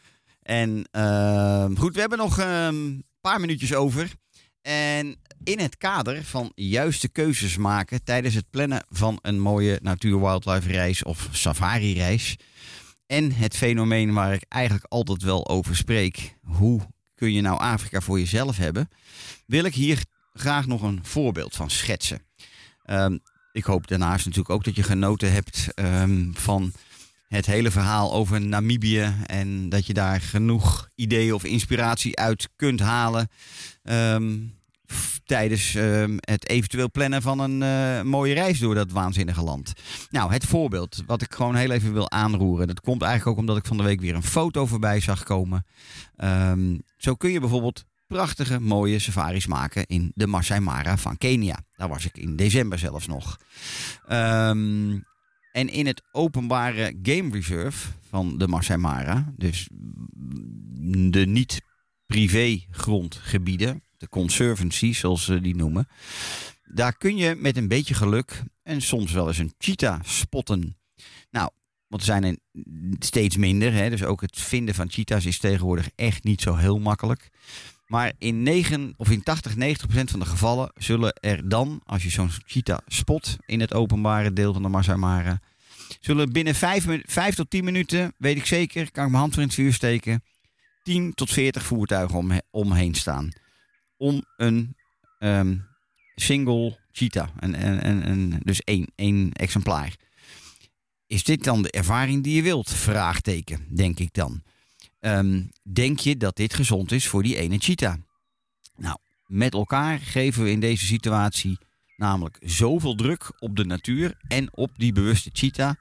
Speaker 5: En ehm, goed, we hebben nog een paar minuutjes over. En in het kader van juiste keuzes maken tijdens het plannen van een mooie natuur-wildlife reis of safari-reis. En het fenomeen waar ik eigenlijk altijd wel over spreek. Hoe kun je nou Afrika voor jezelf hebben? Wil ik hier graag nog een voorbeeld van schetsen. Ehm, ik hoop daarnaast natuurlijk ook dat je genoten hebt ehm, van het hele verhaal over Namibië. En dat je daar genoeg ideeën of inspiratie uit kunt halen. ehm, tijdens ehm, het eventueel plannen van een eh, mooie reis door dat waanzinnige land. Nou, het voorbeeld wat ik gewoon heel even wil aanroeren. Dat komt eigenlijk ook omdat ik van de week weer een foto voorbij zag komen. Zo kun je bijvoorbeeld prachtige, mooie safaris maken in de Masai Mara van Kenia. Daar was ik in december zelfs nog. Ehm, en in het openbare game reserve van de Masai Mara, dus de niet-privé grondgebieden, de conservancy zoals ze die noemen, daar kun je met een beetje geluk en soms wel eens een cheetah spotten. Nou, want er zijn er steeds minder, hè, dus ook het vinden van cheetahs is tegenwoordig echt niet zo heel makkelijk. Maar in, 9, of in 80, 90 procent van de gevallen zullen er dan, als je zo'n cheetah spot in het openbare deel van de Masai Mara, zullen binnen 5, tot 10 minuten, weet ik zeker, kan ik mijn hand voor in het vuur steken, 10 tot 40 voertuigen om, omheen staan. Om een ehm, single cheetah, een, een, een- dus één, één exemplaar. Is dit dan de ervaring die je wilt? Vraagteken, denk ik dan. Ehm, denk je dat dit gezond is voor die ene cheetah? Nou, met elkaar geven we in deze situatie namelijk zoveel druk op de natuur en op die bewuste cheetah,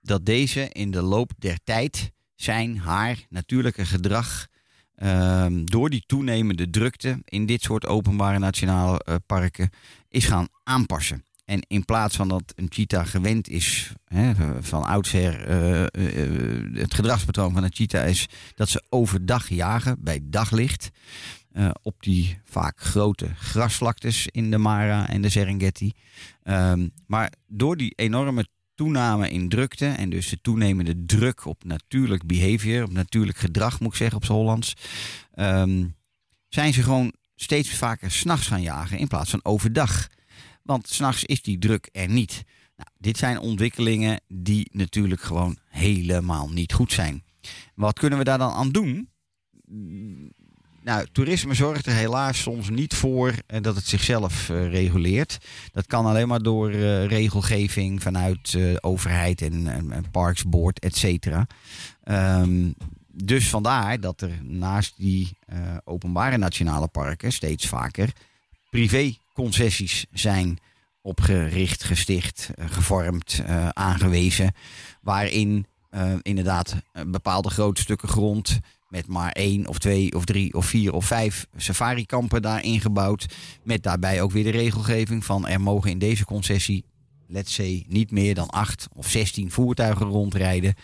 Speaker 5: dat deze in de loop der tijd zijn haar natuurlijke gedrag ehm, door die toenemende drukte in dit soort openbare nationale eh, parken is gaan aanpassen. En in plaats van dat een cheetah gewend is, hè, van oudsher, eh, eh, het gedragspatroon van een cheetah is dat ze overdag jagen bij daglicht. eh, op die vaak grote grasvlaktes in de Mara en de Serengeti. Ehm, maar door die enorme toename in drukte en dus de toenemende druk op natuurlijk behavior, op natuurlijk gedrag moet ik zeggen op z'n Hollands, ehm, zijn ze gewoon steeds vaker s'nachts gaan jagen in plaats van overdag. Want s'nachts is die druk er niet. Nou, dit zijn ontwikkelingen die natuurlijk gewoon helemaal niet goed zijn. Wat kunnen we daar dan aan doen? Nou, toerisme zorgt er helaas soms niet voor eh, dat het zichzelf eh, reguleert. Dat kan alleen maar door eh, regelgeving vanuit eh, overheid en, en, en et cetera. Ehm, dus vandaar dat er naast die openbare nationale parken steeds vaker privéconcessies zijn opgericht, gesticht, eh, gevormd, eh, aangewezen. Waarin eh, inderdaad bepaalde grote stukken grond met maar één of twee of drie of vier of vijf safarikampen daarin gebouwd. Met daarbij ook weer de regelgeving van er mogen in deze concessie, let's say, niet meer dan acht of zestien voertuigen rondrijden.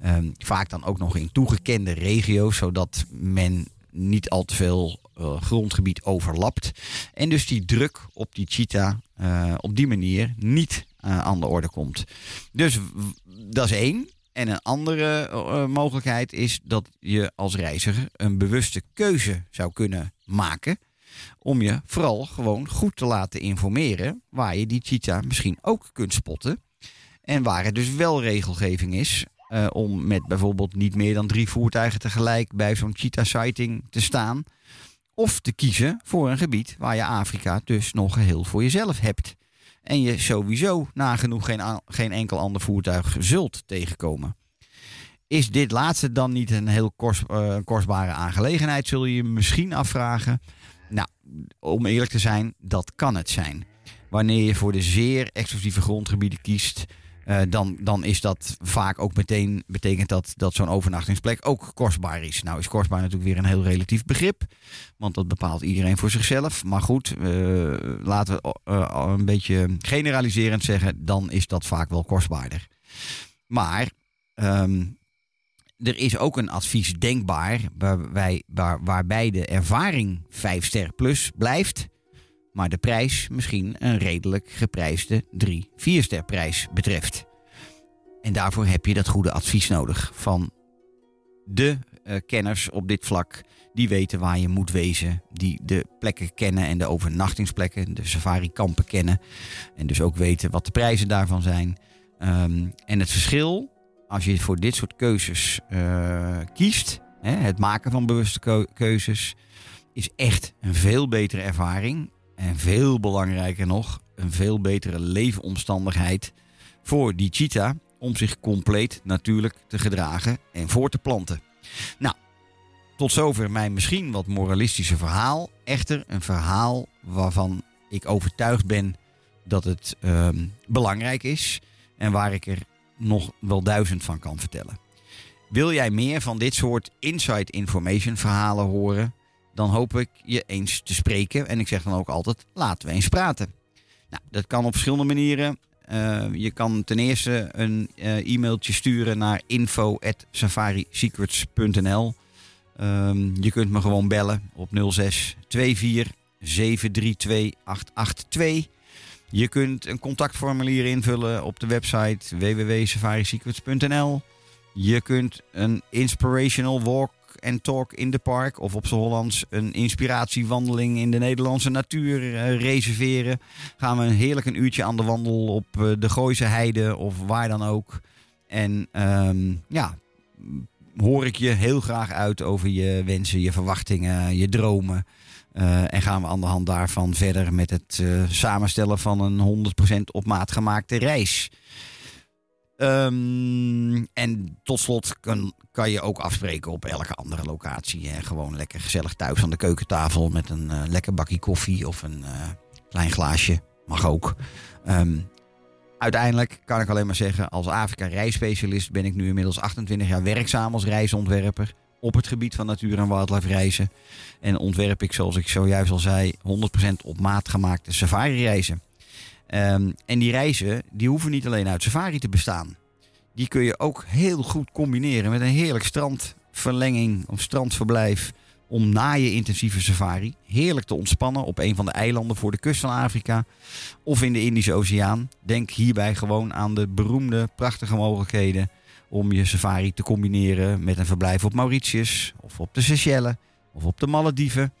Speaker 5: Ehm, vaak dan ook nog in toegekende regio's, zodat men niet al te veel eh, grondgebied overlapt. En dus die druk op die cheetah eh, op die manier niet eh, aan de orde komt. Dus dat is één. En een andere mogelijkheid is dat je als reiziger een bewuste keuze zou kunnen maken. Om je vooral gewoon goed te laten informeren waar je die cheetah misschien ook kunt spotten. En waar er dus wel regelgeving is om met bijvoorbeeld niet meer dan drie voertuigen tegelijk bij zo'n cheetah sighting te staan. Of te kiezen voor een gebied waar je Afrika dus nog geheel voor jezelf hebt. En je sowieso nagenoeg geen, geen enkel ander voertuig zult tegenkomen. Is dit laatste dan niet een heel eh, kostbare aangelegenheid, zul je je misschien afvragen. Nou, om eerlijk te zijn, dat kan het zijn. Wanneer je voor de zeer exclusieve grondgebieden kiest, eh, dan, dan is dat vaak ook meteen betekent dat dat zo'n overnachtingsplek ook kostbaar is. Nou is kostbaar natuurlijk weer een heel relatief begrip, want dat bepaalt iedereen voor zichzelf. Maar goed, eh, laten we eh, een beetje generaliserend zeggen, dan is dat vaak wel kostbaarder. Maar ehm, er is ook een advies denkbaar waarbij, waar, waarbij de ervaring 5 ster plus blijft, maar de prijs misschien een redelijk geprijsde 3, 4 ster prijs betreft. En daarvoor heb je dat goede advies nodig van de eh, kenners op dit vlak. Die weten waar je moet wezen. Die de plekken kennen en de overnachtingsplekken, de safari-kampen kennen. En dus ook weten wat de prijzen daarvan zijn. Ehm, en het verschil, als je voor dit soort keuzes eh, kiest, hè, het maken van bewuste keu- keuzes, is echt een veel betere ervaring. En veel belangrijker nog, een veel betere leefomstandigheid voor die cheetah om zich compleet natuurlijk te gedragen en voor te planten. Nou, tot zover mijn misschien wat moralistische verhaal. Echter een verhaal waarvan ik overtuigd ben dat het ehm, belangrijk is en waar ik er nog wel duizend van kan vertellen. Wil jij meer van dit soort inside information verhalen horen? Dan hoop ik je eens te spreken. En ik zeg dan ook altijd, laten we eens praten. Nou, dat kan op verschillende manieren. Eh, je kan ten eerste een eh, e-mailtje sturen naar info.safarisecrets.nl. Ehm, je kunt me gewoon bellen op 06 24 732 882. Je kunt een contactformulier invullen op de website www.safarisecrets.nl. Je kunt een inspirational walk and talk in de park of op z'n Hollands een inspiratiewandeling in de Nederlandse natuur eh, reserveren. Gaan we een heerlijk een uurtje aan de wandel op eh, de Gooise Heide of waar dan ook. En ehm, ja, hoor ik je heel graag uit over je wensen, je verwachtingen, je dromen. Eh, en gaan we aan de hand daarvan verder met het samenstellen van een 100% op maat gemaakte reis. Ehm, en tot slot kan, kan je ook afspreken op elke andere locatie. Hè. Gewoon lekker gezellig thuis aan de keukentafel met een eh, lekker bakje koffie of een eh, klein glaasje. Mag ook. Ehm, uiteindelijk kan ik alleen maar zeggen, als Afrika reisspecialist ben ik nu inmiddels 28 jaar werkzaam als reisontwerper op het gebied van natuur en wildlife reizen. En ontwerp ik, zoals ik zojuist al zei, 100% op maat gemaakte safari reizen. Ehm, en die reizen, die hoeven niet alleen uit safari te bestaan. Die kun je ook heel goed combineren met een heerlijk strandverlenging of strandverblijf. Om na je intensieve safari heerlijk te ontspannen op een van de eilanden voor de kust van Afrika. Of in de Indische Oceaan. Denk hierbij gewoon aan de beroemde, prachtige mogelijkheden om je safari te combineren met een verblijf op Mauritius of op de Seychelles of op de Malediven.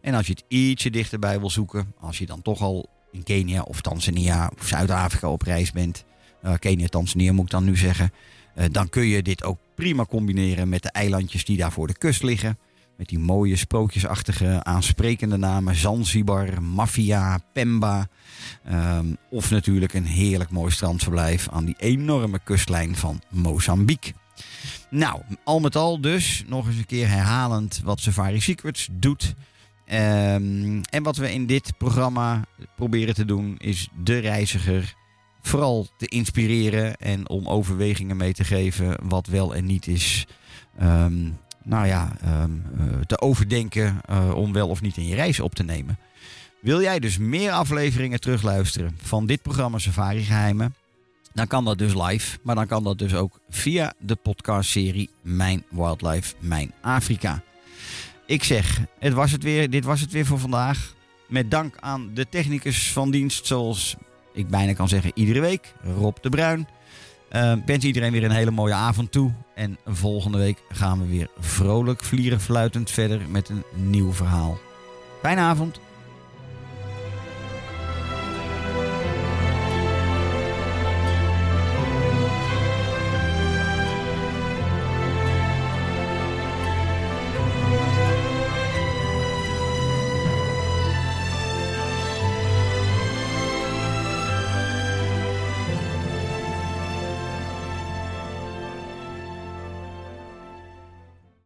Speaker 5: En als je het ietsje dichterbij wil zoeken, als je dan toch al in Kenia of Tanzania of Zuid-Afrika op reis bent, eh, Kenia, Tanzania moet ik dan nu zeggen, eh, dan kun je dit ook prima combineren met de eilandjes die daar voor de kust liggen. Met die mooie sprookjesachtige aansprekende namen Zanzibar, Mafia, Pemba. Ehm, of natuurlijk een heerlijk mooi strandverblijf aan die enorme kustlijn van Mozambique. Nou, al met al dus, nog eens een keer herhalend wat Safari Secrets doet. Ehm, en wat we in dit programma proberen te doen, is de reiziger vooral te inspireren en om overwegingen mee te geven wat wel en niet is. Ehm, nou ja, ehm, eh, te overdenken eh, om wel of niet in je reis op te nemen. Wil jij dus meer afleveringen terugluisteren van dit programma Safari Geheimen? Dan kan dat dus live, maar dan kan dat dus ook via de podcastserie Mijn Wildlife, Mijn Afrika. Ik zeg, het was het weer, dit was het weer voor vandaag. Met dank aan de technicus van dienst, zoals ik bijna kan zeggen iedere week, Rob de Bruin. Ik wens iedereen weer een hele mooie avond toe. En volgende week gaan we weer vrolijk, vlieren, fluitend verder met een nieuw verhaal. Fijne avond.